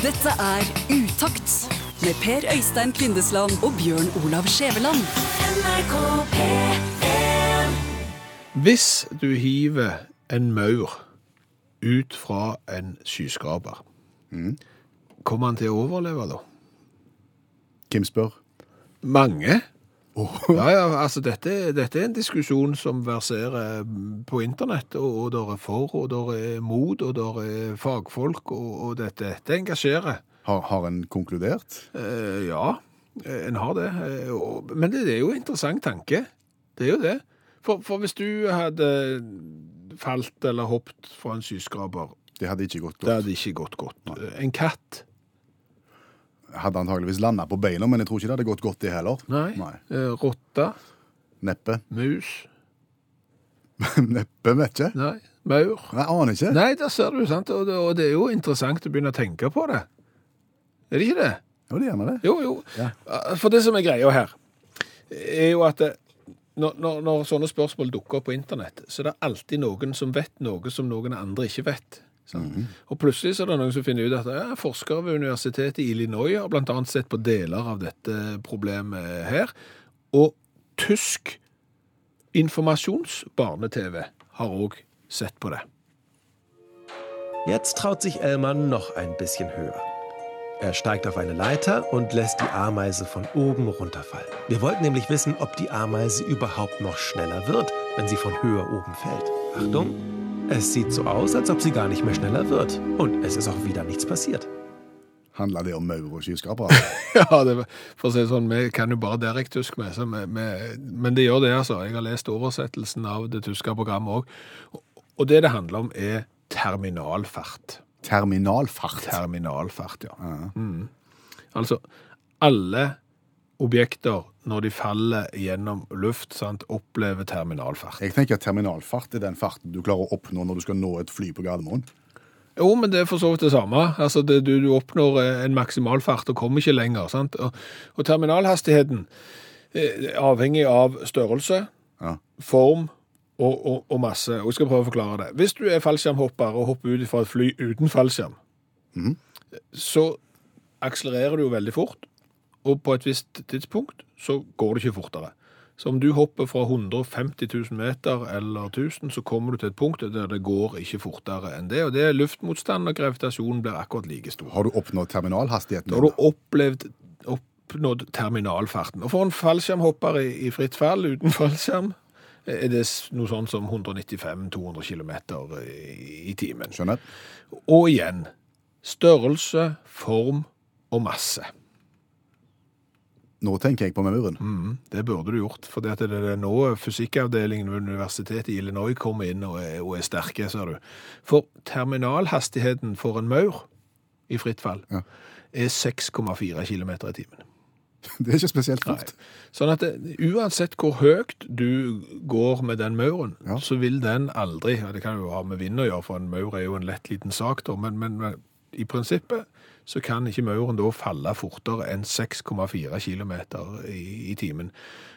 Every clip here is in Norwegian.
Dette er Utakt med Per Øystein Kvindesland og Bjørn Olav Skjæveland. Hvis du hiver en maur ut fra en skyskraper, kommer han til å overleve da? Hvem spør? Mange. Ja, ja, altså dette, dette er en diskusjon som verserer på internett, og, og der er for, og der er mot, og der er fagfolk, og, og dette, dette engasjerer. Har, har en konkludert? Eh, ja, eh, en har det. Eh, Men det, det er jo en interessant tanke. Det er jo det. For, for hvis du hadde falt eller hoppet fra en skyskraper, Det hadde ikke gått godt. det hadde ikke gått godt. En katt, Hadde antageligvis landa på beina, men jeg tror ikke det hadde gått godt, det heller. nei. Nei. Rotte. Rotta, Neppe. mus, Neppe, vet ikke. nei. Maur. Jeg aner ikke. Nei, der ser du, sant? Og det, og det er jo interessant å begynne å tenke på det. Er det ikke det? Jo, det er gjerne det. Jo, jo. Ja. For det som er greia her, er jo at det, når, når, når sånne spørsmål dukker opp på internett, så er det alltid noen som vet noe som noen andre ikke vet. Sant? Og plutselig så er det noen som finner ut at ja, forskere ved universitetet i Illinois har annet sett på deler av dette problemet her, og tysk informasjonsbarne-TV har òg sett på det. Jetzt traut sich Elmar noch ein bisschen höher. Er steigt auf eine Leiter und lässt die Ameise von oben runterfallen. Wir wollten nämlich wissen, ob die Ameise überhaupt noch schneller wird, wenn sie von höher oben fällt. Achtung, es sieht so aus, als ob sie gar nicht mehr schneller wird. Und es ist auch wieder nichts passiert. Handler det om maur og skyskrapere? Ja, det, for å si det sånn, vi kan jo bare direkte tysk med, så vi, vi, men det gjør det, altså. Jeg har lest oversettelsen av det tyske programmet òg. Og det det handler om, er terminalfart. Terminalfart. Terminalfart, ja. Mm. Altså, alle objekter, når de faller gjennom luft, sant, opplever terminalfart. Jeg tenker at terminalfart er den farten du klarer å oppnå når du skal nå et fly på Gardermoen. Jo, men det er for så vidt det samme. Altså, det, du, du oppnår eh, en maksimalfart og kommer ikke lenger. Sant? Og, og terminalhastigheten eh, er avhengig av størrelse, Ja. form og, og, og masse. Og jeg skal prøve å forklare det. Hvis du er fallskjermhopper og hopper ut fra et fly uten fallskjerm, så akselererer du jo veldig fort, og på et visst tidspunkt så går det ikke fortere. Så om du hopper fra 150 000 meter eller 1000, så kommer du til et punkt der det går ikke fortere enn det, og det er luftmotstand og gravitasjonen blir akkurat like stor. Har du oppnådd terminalhastigheten? Da har du opplevd, oppnådd terminalfarten. Og for en fallskjermhopper i, i fritt fall uten fallskjerm, er det noe sånn som 195-200 km i, i timen. Skjønner. Og igjen, størrelse, form og masse. Nå tenker jeg på mauren. Mm, det burde du gjort, for det er nå fysikkavdelingen ved universitetet i Illinois kommer inn og er, og er sterke, ser du. For terminalhastigheten for en maur i fritt fall Ja. er 6,4 km i timen. Det er ikke spesielt fort. Sånn at det, uansett hvor høyt du går med den mauren, Ja. så vil den aldri, og det kan jo ha med vind å gjøre, for en maur er jo en lett liten sak da, men, men, men i prinsippet så kan ikke mauren da falle fortere enn 6,4 km i, i timen.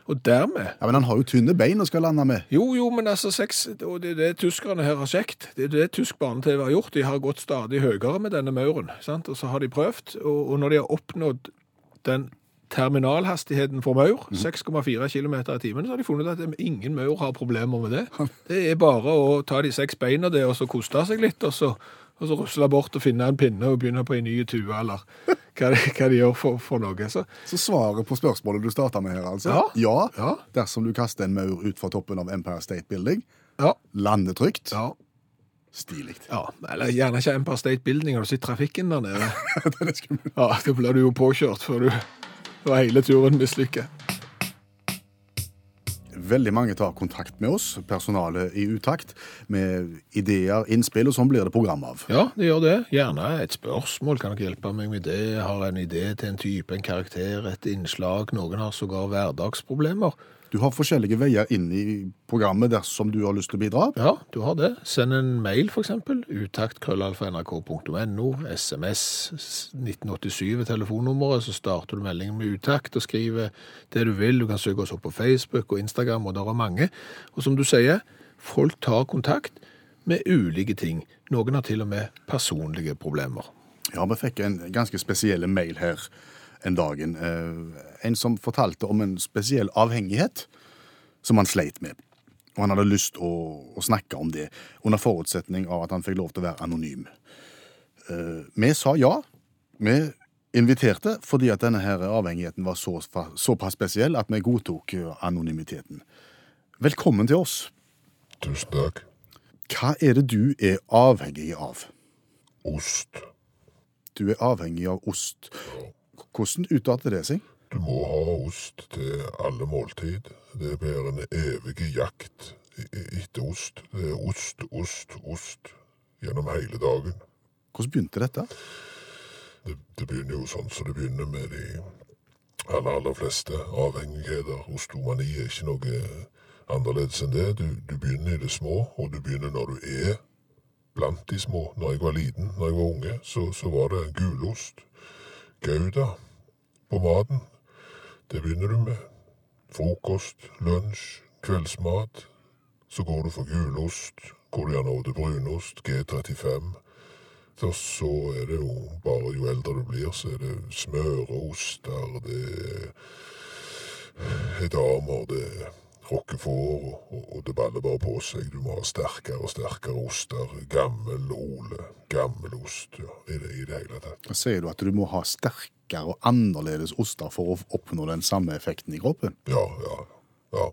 Og dermed Ja, Men han har jo tynne bein og skal lande med. jo, jo, men altså seks, og det er det tyskerne her har sjekt. Det er det tysk barne-TV har gjort. De har gått stadig høyere med denne mauren, sant? og så har de prøvd, og, og når de har oppnådd den terminalhastigheten for maur, 6,4 km i timen, så har de funnet at ingen maur har problemer med det. Det er bare å ta de seks beina der, og så koste seg litt, og så, og så rusle bort og finne en pinne og begynne på en ny tue, eller hva de, hva de gjør for, for noe. Så Så svaret på spørsmålet du starta med her, altså? Ja. Ja. Dersom du kaster en maur ut fra toppen av Empire State Building, ja, lander trygt, ja. stilig. Ja, eller gjerne ikke Empire State Building, har du sett trafikken der nede? det er skummelt. Ja, da blir du jo påkjørt før du og hele turen mislykker. Veldig mange tar kontakt med oss, personalet i utakt, med ideer, innspill, og sånn blir det program av. Ja, det gjør det. Gjerne et spørsmål. Kan dere hjelpe meg med det? Har en idé til en type, en karakter, et innslag. Noen har sågar hverdagsproblemer. Du har forskjellige veier inn i programmet dersom du har lyst til å bidra. Ja, du har det. Send en mail, eksempel. Utakt.krøllalfa.nrk.no. SMS 1987 er telefonnummeret. Så starter du meldingen med utakt og skriver det du vil. Du kan søke oss opp på Facebook og Instagram, og der er mange. Og som du sier, folk tar kontakt med ulike ting. Noen har til og med personlige problemer. Ja, vi fikk en ganske spesiell mail her en dagen. Eh, En som fortalte om en spesiell avhengighet som han sleit med. Og han hadde lyst å, å snakke om det, under forutsetning av at han fikk lov til å være anonym. Eh, Vi sa ja. Vi inviterte fordi at denne her avhengigheten var så, såpass spesiell at vi godtok eh, anonymiteten. Velkommen til oss. Tusen takk. Hva er det du er avhengig av? Ost. Du er avhengig av ost. Hvordan utarter det seg? Du må ha ost til alle måltid. Det blir en evig jakt e- e- etter ost. Det er ost, ost, ost gjennom hele dagen. Hvordan begynte dette? Det, det begynner jo sånn som det begynner med de aller, aller fleste avhengigheter. Ostomani er ikke noe annerledes enn det. Du, du begynner i det små, og du begynner når du er blant de små. Når jeg var liten, når jeg var unge, så, så var det gulost. Gouda på maten. Det begynner du med. Frokost, lunsj, kveldsmat. Så går du for gulost. Går du gjerne over til brunost, G35. Så, så er det jo bare jo eldre du blir, så er det smøreoster, det er damer, det er roquefort, får, og, og det baller bare på seg. Du må ha sterkere og sterkere oster. Gammel Ole, Gammel ost. ja, i det, i det hele tatt. Sier du at du må ha sterkere og annerledes oster for å oppnå den samme effekten i kroppen. Ja, ja, ja.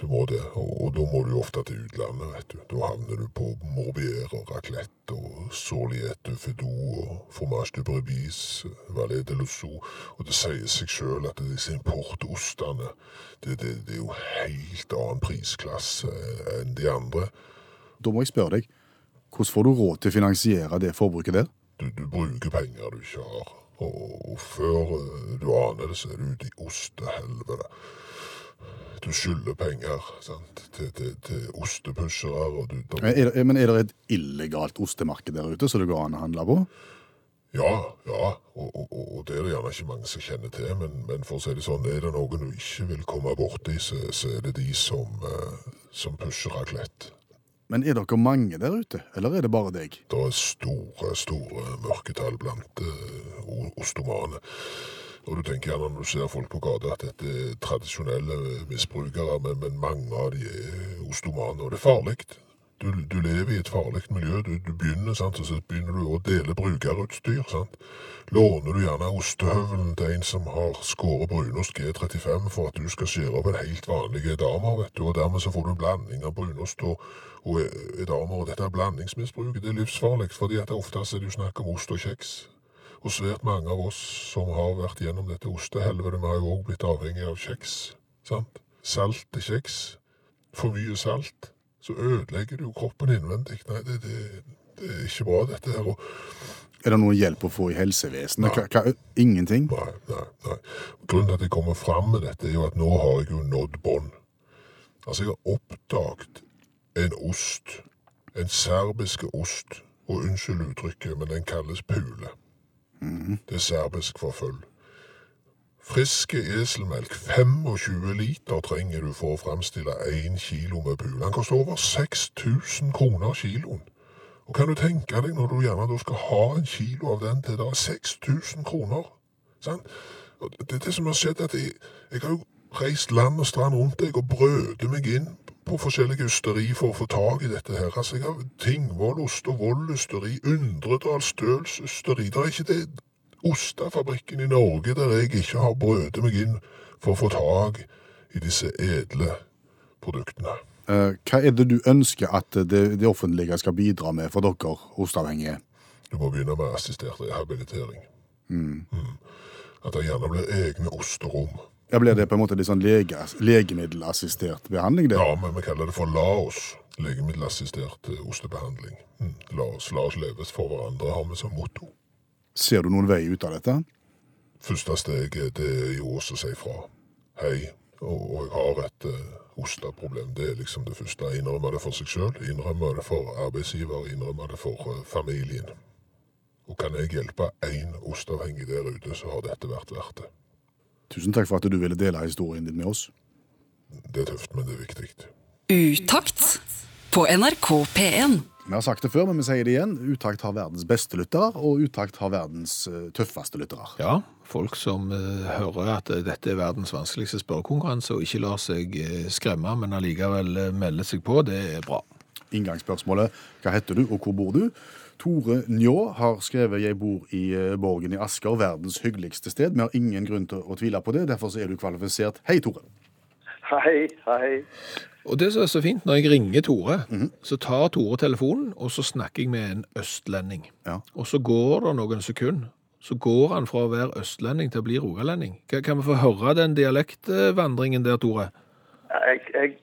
Du må det, og, og da må du jo ofte til utlandet, vet du. Da havner du på morbier og raclette og soliette fedou og fromage de brebis, valet de lusou. Og det sier seg sjøl at disse importostene, det, det, det er jo helt annen prisklasse enn de andre. Da må jeg spørre deg, hvordan får du råd til å finansiere det forbruket der? Du, du bruker penger du ikke har. Og, og før eh, du aner det, så er du ute i ostehelvete. Du skylder penger sant? til, til, til ostepushere. Og du, da, Er det, men er det et illegalt ostemarked der ute som det går an å handle på? ja, ja, og, og, og det er det gjerne ikke mange som kjenner til. Men, men for å si det sånn, er det noen du ikke vil komme borti, så, så er det de som, eh, som pusher raclette. Men er dere mange der ute, eller er det bare deg? Det er store, store mørketall blant eh, o- ostomane. Og du tenker gjerne når du ser folk på gata at dette er tradisjonelle misbrukere, men, men mange av de er ostomane, og det er farlig. Du, du lever i et farlig miljø. Du, du begynner, sant, så begynner du å dele brukerutstyr. sant? Låner du gjerne ostehøvelen til en som har skåret brunost G35 for at du skal skjære opp en helt vanlig edamer, vet du, og dermed så får du en blanding av brunost og, og edamer, og dette er blandingsmisbruk. Det er livsfarlig, fordi at det er det jo snakk om ost og kjeks. Og svært mange av oss som har vært gjennom dette ostehelvetet, vi har jo òg blitt avhengig av kjeks. sant? til kjeks. For mye salt. Så ødelegger du jo kroppen innvendig. Nei, det, det, det er ikke bra, dette her. Og, Er det noen hjelp å få i helsevesenet? Hva, hva, ingenting? nei, nei, nei. Grunnen til at jeg kommer fram med dette, er jo at nå har jeg jo nådd bånd. Altså, jeg har oppdaget en ost. En serbisk ost. Og unnskyld uttrykket, men den kalles pule. Det er serbisk for full. Friske eselmelk, 25 liter trenger du for å framstille 1 kilo med pul. Den koster over 6000 kroner kiloen. Og kan du tenke deg når du gjerne skal ha en kilo av den til det er 6000 kroner? Sant? Det, det som har skjedd er at jeg, jeg har jo reist land og strand rundt deg og brødet meg inn på forskjellige ysteri for å få tak i dette her. Altså, jeg har Tingvollost og Vollysteri, Undredal Støls ysteri. Det er ikke det ostefabrikken i Norge der jeg ikke har brødet meg inn for å få tak i disse edle produktene. Eh, hva er det du ønsker at det, det offentlige skal bidra med for dere osteavhengige? Du må begynne med assistert rehabilitering. Mm. At det gjerne blir egne osterom. Ja, Blir det på en måte litt sånn lege, legemiddelassistert behandling? det? Ja, men vi kaller det for LAOS. Legemiddelassistert eh, ostebehandling. Mm. La oss, la oss leves for hverandre, har vi som motto. Ser du noen vei ut av dette? Første steg er det er jo også å si fra. Hei, og, og jeg har et uh, osteproblem. Det er liksom det første. Innrømme det for seg sjøl, innrømme det for arbeidsgiver, innrømme det for uh, familien. Og kan jeg hjelpe én osteavhengig der ute, så har dette vært verdt det. Tusen takk for at du ville dele historien din med oss. Det er tøft, men det er viktig. Utakt på NRK P1. Vi har sagt det før, men vi sier det igjen. Utakt har verdens beste lyttere, og Utakt har verdens eh, tøffeste lyttere. Ja, folk som uh, hører at eh, dette er verdens vanskeligste spørrekonkurranse, og ikke lar seg skremme, men allikevel melder seg på, det er bra. Inngangsspørsmålet hva heter du, og hvor bor du? Tore Njå har skrevet 'Jeg bor i eh, Borgen i Asker', verdens hyggeligste sted. Vi har ingen grunn til å tvile på det, derfor så er du kvalifisert. Hei, Tore. Hei, hei. Og det som er så fint, når jeg ringer Tore, så tar Tore telefonen, og så snakker jeg med en østlending. Ja. Og så går det noen sekunder, så går han fra å være østlending til å bli rogalending. Kan, kan vi få høre den dialektvandringen der, Tore? Jeg, jeg,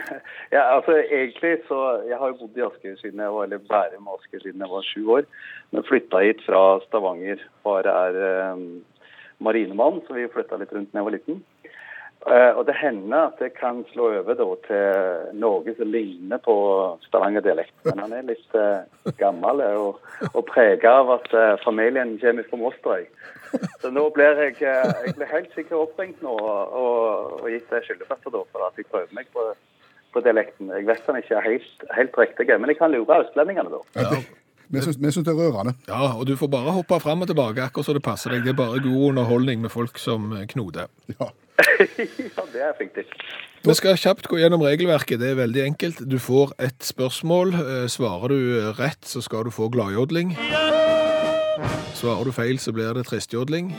ja, altså egentlig så Jeg har jo bodd i Asker siden jeg var, eller Bærum Asker siden jeg var sju år. Men flytta hit fra Stavanger. Far er eh, marinemann, så vi flytta litt rundt da jeg var liten. Eh, og det hender at det kan slå over da, til noe som ligner på Stavanger-dialekt. Men han er litt eh, gammel og, og prega av at eh, familien kommer fra Mosterøy. Så nå blir jeg, eh, jeg blir helt sikkert oppringt nå og, og, gitt skyldepapir for at jeg prøver meg på, på dialekten. Jeg vet den ikke er helt, helt riktig, men jeg kan lure østlendingene da. Ja. Vi syns vi syns det er rørende. Ja, og du får bare hoppe fram og tilbake akkurat så det passer deg. Det er bare god underholdning med folk som knoter. knoder. Ja. ja, det er fiktivt. Vi skal kjapt gå gjennom regelverket. Det er veldig enkelt. Du får ett spørsmål. Eh, Svarer du rett, så skal du få gladjodling. Svarer du feil, så blir det tristjodling.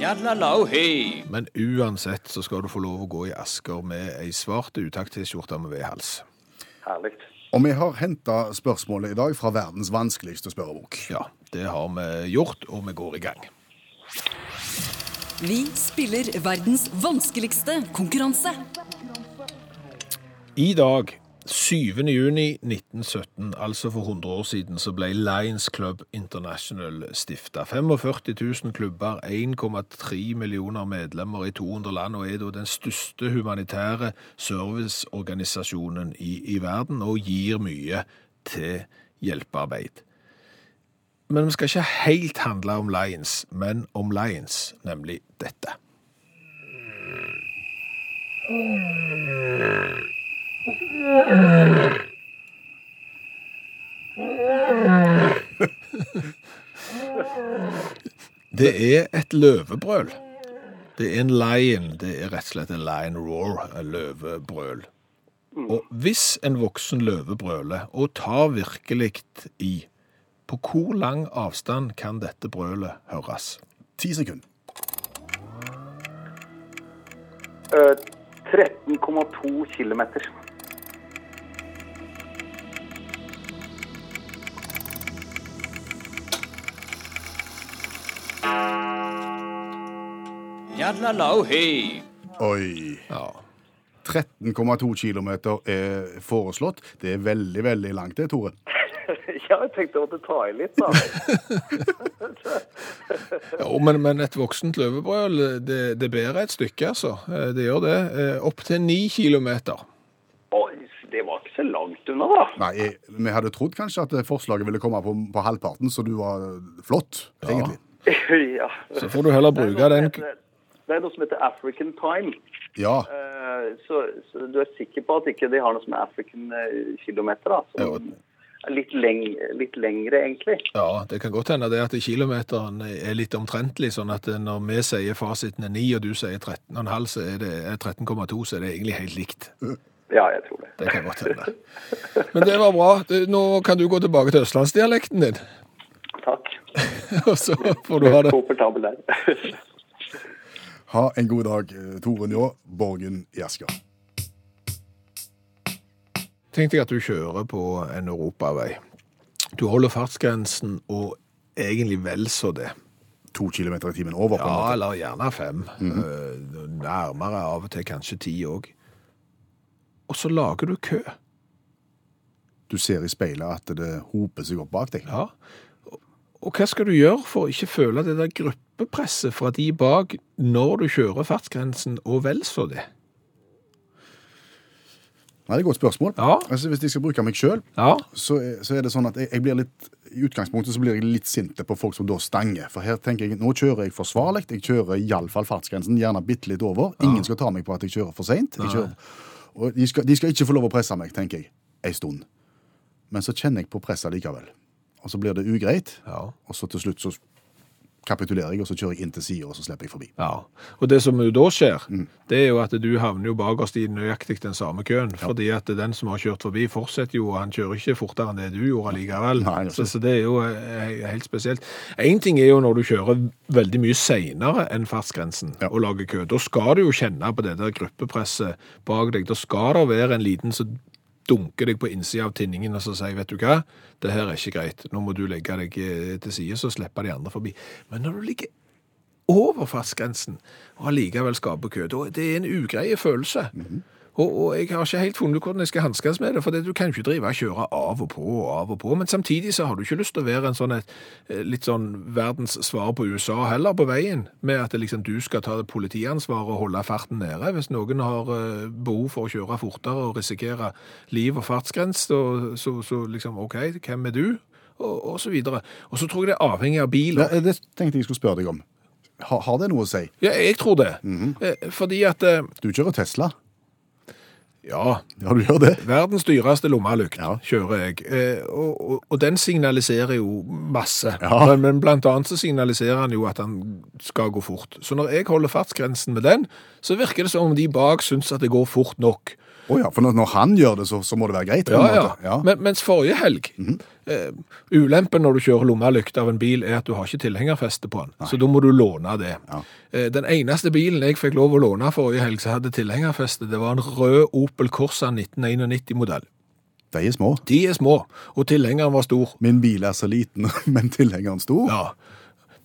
Men uansett så skal du få lov å gå i Asker med ei svart utakt-T-skjorte med V-hals. Herlig. Og vi har henta spørsmålet i dag fra verdens vanskeligste spørrebok. Ja, det har vi gjort, og vi går i gang. Vi spiller verdens vanskeligste konkurranse. I dag, 7. juni 1917, altså for 100 år siden, så ble Lions Club International stifta. 45 000 klubber, 1,3 millioner medlemmer i 200 land, og er da den største humanitære serviceorganisasjonen i, i verden, og gir mye til hjelpearbeid. Men vi skal ikke helt handle om Lions, men om Lions, nemlig dette. Det er et løvebrøl. Det er en lion, det er rett og slett en lion roar, en løvebrøl. Og hvis en voksen løve brøler, og tar virkelig i, på hvor lang avstand kan dette brølet høres? Ti sekunder. Eh, 13,2 kilometer. Oi. Ja. 13,2 km er foreslått. Det er veldig, veldig langt det, Tore. ja, jeg tenkte jeg måtte ta i litt, da. ja, men, men et voksent løvebrøl, det, det bærer et stykke, altså. Eh, Det gjør det. Opptil Opp til ni kilometer. Oi, det var ikke så langt unna, da. Nei, jeg, vi hadde trodd kanskje at forslaget ville komme på, på halvparten, så du var flott, egentlig. ja. Så får du heller bruke den Det er noe som heter African time. Ja. Eh, Så, så du er sikker på at ikke de har noe som er African eh, kilometer, da? Som er litt, leng, litt lengre, egentlig. Ja, det kan godt hende det at kilometeren er litt omtrentlig, sånn at når vi sier fasiten er 9, og du sier 13,5, så er det er 13,2, så er det egentlig helt likt. Ja, jeg tror det. Det kan godt hende. Men det var bra. Nå kan du gå tilbake til østlandsdialekten din, Takk. og så får du ha det. Komfortabel der. Ha en god dag, eh, Tore Njå, Borgen i Asker. Tenk deg at du kjører på en europavei. Du holder fartsgrensen og egentlig vel så det. To kilometer i timen over, på en måte. Ja, eller gjerne fem. Eh, Nærmere av og til kanskje ti òg. Og så lager du kø. Du ser i speilet at det hoper seg opp bak deg. Ja. Og- hva skal du gjøre for å ikke føle det der gruppepresset fra de bak når du kjører fartsgrensen og vel så det? Nei, det er et godt spørsmål. Ja. Altså, hvis jeg skal bruke meg sjøl, Ja. så, så er det sånn at jeg, jeg blir litt I utgangspunktet så blir jeg litt sint på folk som da stanger. For her tenker jeg nå kjører jeg forsvarlig. Jeg kjører iallfall fartsgrensen, gjerne bitte litt over. Ingen skal ta meg på at jeg kjører for seint. Og de skal, de skal ikke få lov å presse meg, tenker jeg, ei stund. men så kjenner jeg på presset likevel. Og så blir det ugreit, Ja. og så til slutt så kapitulerer jeg, og så kjører jeg inn til sida, og så slipper jeg forbi. Ja, og det som jo da skjer, det er jo at du havner jo bakerst i nøyaktig den samme køen, fordi at den som har kjørt forbi fortsetter jo, og han kjører ikke fortere enn det du gjorde likevel. Nei, så, så det er jo eh, helt spesielt. En ting er jo når du kjører veldig mye senere enn fartsgrensen Ja. og lager kø. Da skal du jo kjenne på det der gruppepresset bak deg. Da skal det være en liten som dunker deg på innsida av tinningen og så sier, vet du hva, det her er ikke greit. Nå må du legge deg eh, til side, så slipper de andre forbi. Men når du ligger over fartsgrensen og allikevel skaper kø. Da, det er en ugreie følelse. Og, og jeg har ikke helt funnet ut hvordan jeg skal hanskes med det, for det, du kan jo ikke drive og kjøre av og på og av og på, men samtidig så har du ikke lyst til å være en sånn et, eh, litt sånn verdens svar på USA heller på veien, med at det liksom du skal ta det politiansvaret og holde farten nede. Hvis noen har eh, behov for å kjøre fortere og risikere liv og fartsgrense, så, så, så liksom, ok, hvem er du? Og, og så videre. Og så tror jeg det er avhengig av bil. Ja, det tenkte jeg skulle spørre deg om. Har, har det noe å si? Ja, jeg tror det. Eh, Fordi at Du kjører Tesla. Ja, Ja, du gjør det. verdens dyreste lommelykt Ja. kjører jeg. Eh, Og, og, og den signaliserer jo masse. Ja. Men, men blant annet så signaliserer han jo at han skal gå fort. Så når jeg holder fartsgrensen med den, så virker det som om de bak syns at det går fort nok. Å ja, for når, når han gjør det, så, så må det være greit? på en Ja, ja. måte. ja. Men, mens forrige helg eh, Ulempen når du kjører lommelykt av en bil, er at du har ikke tilhengerfeste på den. Så da må du låne det. Ja. Eh, den eneste bilen jeg fikk lov å låne forrige helg som hadde tilhengerfeste, det var en rød Opel Corsa 1991-modell. De er små. De er små, og tilhengeren var stor. Min bil er så liten, men tilhengeren stor. Ja.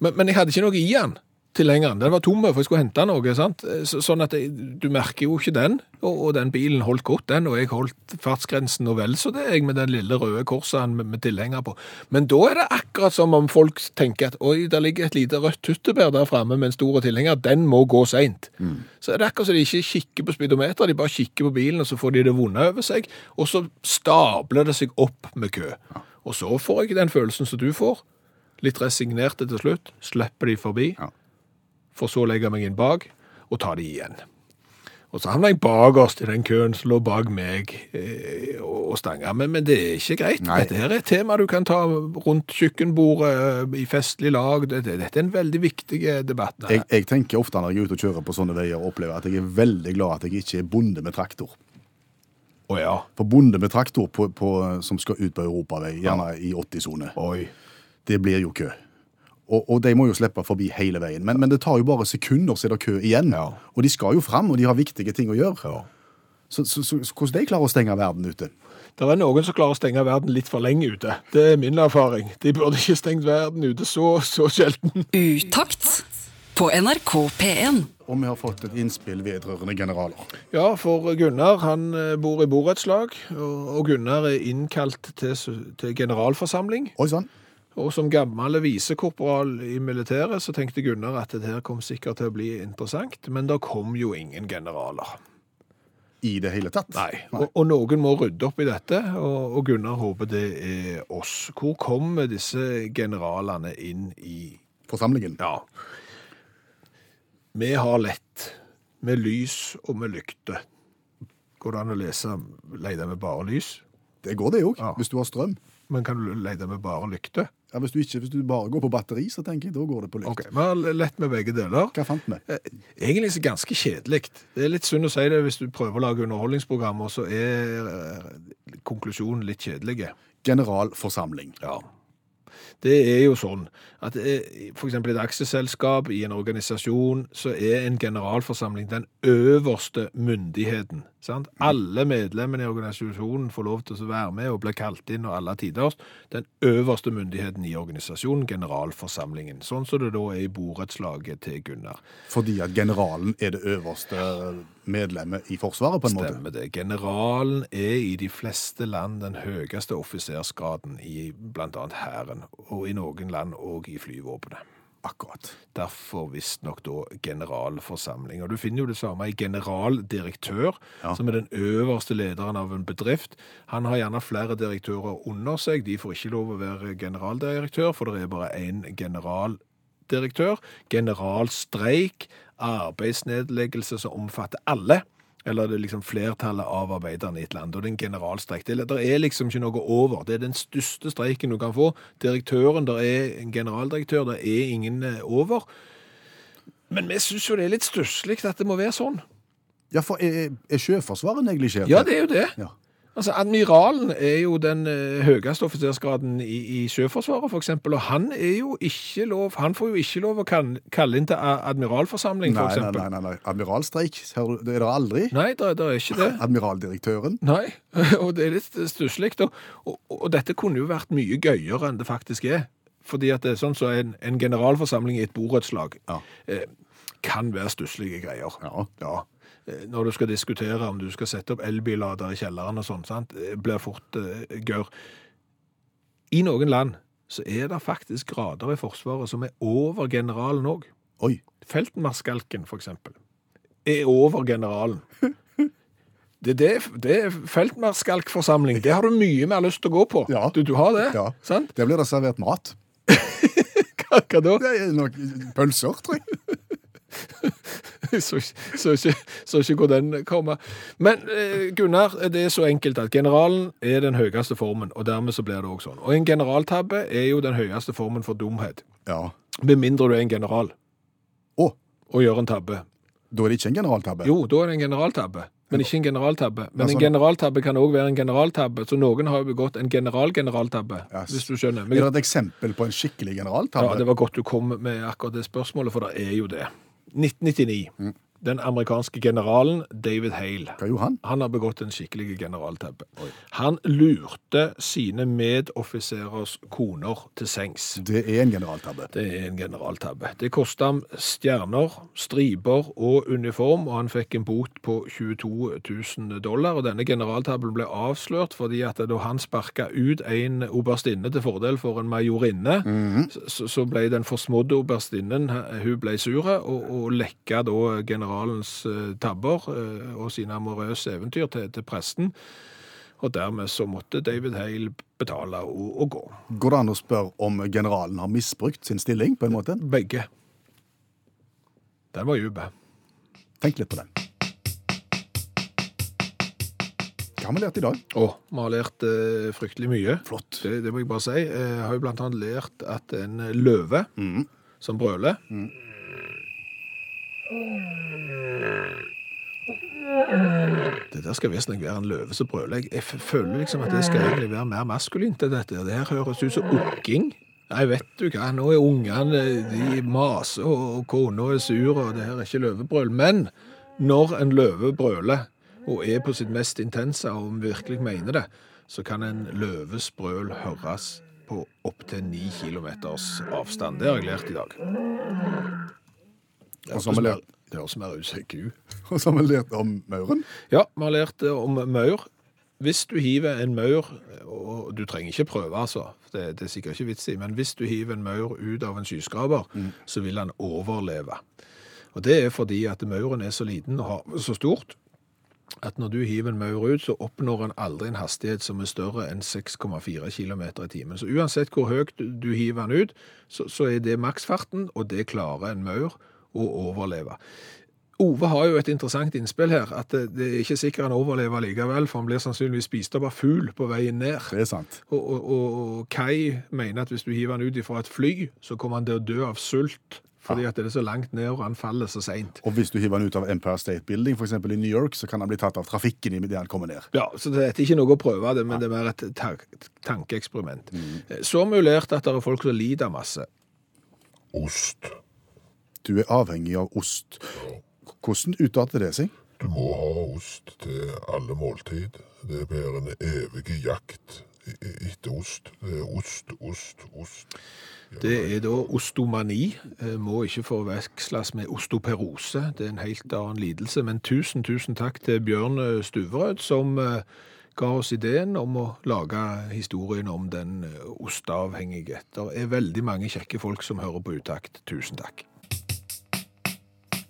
Men, men jeg hadde ikke noe i den. Tilhengeren. Den var tom, for jeg skulle hente noe. sant? Så, sånn at jeg, du merker jo ikke den. Og, og den bilen holdt godt, den. Og jeg holdt fartsgrensen og vel så det, jeg med den lille røde Corsaen med, med tilhenger på. Men da er det akkurat som om folk tenker at oi, der ligger et lite rødt tyttebær der framme med en stor tilhenger. Den må gå seint. Så er det akkurat som de ikke kikker på speedometer, de bare kikker på bilen, og så får de det vonde over seg. Og så stabler det seg opp med kø. Og så får jeg den følelsen som du får. Litt resignerte til slutt. Slipper de forbi. Ja. For så å legge meg inn bak og ta de igjen. Og så havna jeg bakerst i den køen som lå bak meg eh, og stanga. Men, men det er ikke greit. Nei. Dette her er et tema du kan ta rundt kjøkkenbordet eh, i festlig lag. Dette, dette er en veldig viktig eh, debatt. Jeg, jeg tenker ofte når jeg er ute og kjører på sånne veier, og opplever at jeg er veldig glad at jeg ikke er bonde med traktor. Å ja. For bonde med traktor på, på, som skal ut på europavei, gjerne i 80-sone, det blir jo kø. Og, og de må jo slippe forbi hele veien. Men, men det tar jo bare sekunder, så er det kø igjen. Ja. Og de skal jo fram, og de har viktige ting å gjøre. Ja. Så, så, så, så hvordan de klarer å stenge verden ute? Det er noen som klarer å stenge verden litt for lenge ute. Det er min erfaring. De burde ikke stengt verden ute så, så sjelden. Utakt på NRK P1. Og vi har fått et innspill vedrørende generaler. Ja, for Gunnar han eh, bor i borettslag, og og Gunnar er innkalt til, til generalforsamling. Oi sann. Og som gammel visekorporal i militæret så tenkte Gunnar at det her kom sikkert til å bli interessant, men det kom jo ingen generaler. I det hele tatt. Nei. Og, og noen må rydde opp i dette, og, og Gunnar håper det er oss. Hvor kommer disse generalene inn i Forsamlingen. Ja. Vi har lett med lys og med lykte. Går det an å lese lete med bare lys? Det går det òg, Ja. hvis du har strøm. Men kan du lete med bare lykte? Ja, hvis, du ikke, hvis du bare går på batteri, så tenker jeg da går det på lykt. Ok, Vi har lett med begge deler. Hva fant vi? Eh, Egentlig så ganske kjedelig. Det er litt synd å si det hvis du prøver å lage underholdningsprogrammer, så er eh, konklusjonen litt kjedelig. Generalforsamling. Ja. Det er jo sånn at f.eks. for eksempel et aksjeselskap i en organisasjon, så er en generalforsamling den øverste myndigheten. Sant? Alle medlemmene i organisasjonen får lov til å være med og bli kalt inn og alle tiders. Den øverste myndigheten i organisasjonen, generalforsamlingen. Sånn som det da er i borettslaget til Gunnar. Fordi at generalen er det øverste medlemmet i Forsvaret, på en måte. Stemmer det. Generalen er i de fleste land den høyeste offisersgraden i annet hæren, og i noen land òg i flyvåpenet. Akkurat. Derfor visstnok da generalforsamling. Og du finner jo det samme i generaldirektør, Ja. som er den øverste lederen av en bedrift. Han har gjerne flere direktører under seg. De får ikke lov å være generaldirektør, for det er bare én generaldirektør. Generalstreik, arbeidsnedleggelse som omfatter alle. Eller det er liksom flertallet av arbeiderne i et land, og det er en generalstreik. Det, er liksom ikke noe over. Det er den største streiken du kan få. Direktøren, der er en generaldirektør, det er ingen eh, over. Men vi syns jo det er litt stusslig at det må være sånn. Ja, for er, er Sjøforsvaret neglisjert? Ja, det er jo det. Ja. Altså, Admiralen er jo den eh, høyeste offisersgraden i, i Sjøforsvaret, for eksempel, og han er jo ikke lov, han får jo ikke lov å kan, kalle inn til admiralforsamling, for Nei, nei, nei, nei, nei. Admiralstreik, du, det er det aldri. Nei, det, det er ikke det. Admiraldirektøren. Nei, og det er litt stusslig. Og, og, og dette kunne jo vært mye gøyere enn det faktisk er. Fordi at det er sånn så en, en generalforsamling i et borettslag Ja. eh, kan være stusslige greier. Ja. Ja. Eh, Når du skal diskutere om du skal sette opp elbillader i kjelleren og sånn, sant? blir fort uh, gørr. I noen land så er det faktisk grader i Forsvaret som er over generalen òg. Feltmarskalken, for eksempel, er over generalen. Det, det, det er feltmarskalkforsamling. Det har du mye mer lyst til å gå på. Ja. Du, du har det, Ja. sant? Der blir det servert mat. Hva, hva da? Det er nok pølser, tror jeg. Så, så, ikke, så ikke hvor den kommer. Men eh, Gunnar, det er så enkelt at generalen er den høyeste formen, og dermed så blir det også sånn. Og en generaltabbe er jo den høyeste formen for dumhet. Ja. Med mindre du er en general Å, og gjør en tabbe. da er det ikke en generaltabbe? Jo, da er det en generaltabbe. Men ikke en generaltabbe. Men Ja, en sånn. generaltabbe kan òg være en generaltabbe, så noen har jo begått en general-generaltabbe, Ja, hvis du skjønner. Er det et eksempel på en skikkelig generaltabbe? ja, det var godt du kom med akkurat det spørsmålet, for det er jo det. 1999. Mm. Den amerikanske generalen David Hale. Hva gjorde han? Han har begått en skikkelig generaltabbe. Han lurte sine medoffiserers koner til sengs. Det er en generaltabbe. Det er en generaltabbe. Det kosta ham stjerner, striper og uniform, og han fikk en bot på 22 000 dollar. Og denne generaltabben ble avslørt fordi at da han sparka ut en oberstinne til fordel for en majorinne, så, så ble den forsmådde oberstinnen hun ble sure, og, og lekka da generalens eh, tabber eh, og sine amorøse eventyr til, til presten. Og dermed så måtte David Hale betale og, og gå. Går det an å spørre om generalen har misbrukt sin stilling, på en måte? Begge. Den var djup. Tenk litt på den. Hva har vi lært i dag? Å, vi har lært eh, fryktelig mye. Flott. Det, det må jeg bare si. Jeg har jo blant annet lært at en løve som brøler Det der skal visstnok være en løve som brøler. Jeg, føler liksom at det skal egentlig være mer maskulint enn dette. Det her høres ut som okking. Nei, vet du hva, nå er ungene de maser, og kona er sur, og det her er ikke løvebrøl. Men når en løve brøler, og er på sitt mest intense, og virkelig mener det, så kan en løves brøl høres på opptil ni kilometers avstand. Det har jeg lært i dag. Og så har vi lært, det høres mer ut som en ku. og så har vi lært om mauren. Ja, vi har lært om maur. Hvis du hiver en maur, og du trenger ikke prøve altså, det, det er sikkert ikke vits i, men hvis du hiver en maur ut av en skyskraper, så vil han overleve. Og det er fordi at mauren er så liten og har så stort, at når du hiver en maur ut, så oppnår han aldri en hastighet som er større enn 6,4 km i timen. Så uansett hvor høyt du hiver han ut, så, så er det maksfarten, og det klarer en maur å overleve. Ove har jo et interessant innspill her, at det, er ikke sikkert han overlever likevel, for han blir sannsynligvis spist opp av fugl på veien ned. Det er sant. Og, og, og, Kai mener at hvis du hiver han ut fra et fly, så kommer han til å dø av sult, fordi at det er så langt ned, og han faller så sent. Og hvis du hiver han ut av Empire State Building, for eksempel i New York, så kan han bli tatt av trafikken i det han kommer ned. Ja, så det er ikke noe å prøve det, men det er mer et ta tankeeksperiment. Så har vi jo lært at det er folk som lider masse. Ost. Du er avhengig av ost. Hvordan utarter det seg? Du må ha ost til alle måltid. Det blir en evig jakt etter ost. Det er ost, ost, ost. Det er da ostomani, eh, må ikke forveksles med ostoperose. Det er en helt annen lidelse. Men tusen, tusen takk til Bjørn eh, Stuverød, som eh, ga oss ideen om å lage historien om den osteavhengige. Det er veldig mange kjekke folk som hører på utakt. Tusen takk.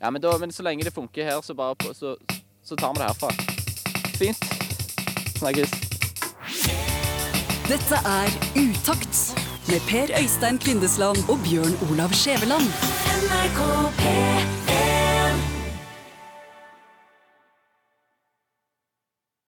Ja, men, da, men så lenge det funker her, så, bare på, så, så tar vi det herfra. Fint. Snakkes. Dette er Utakt med Per Øystein Kvindesland og Bjørn Olav Skjæveland. NRK P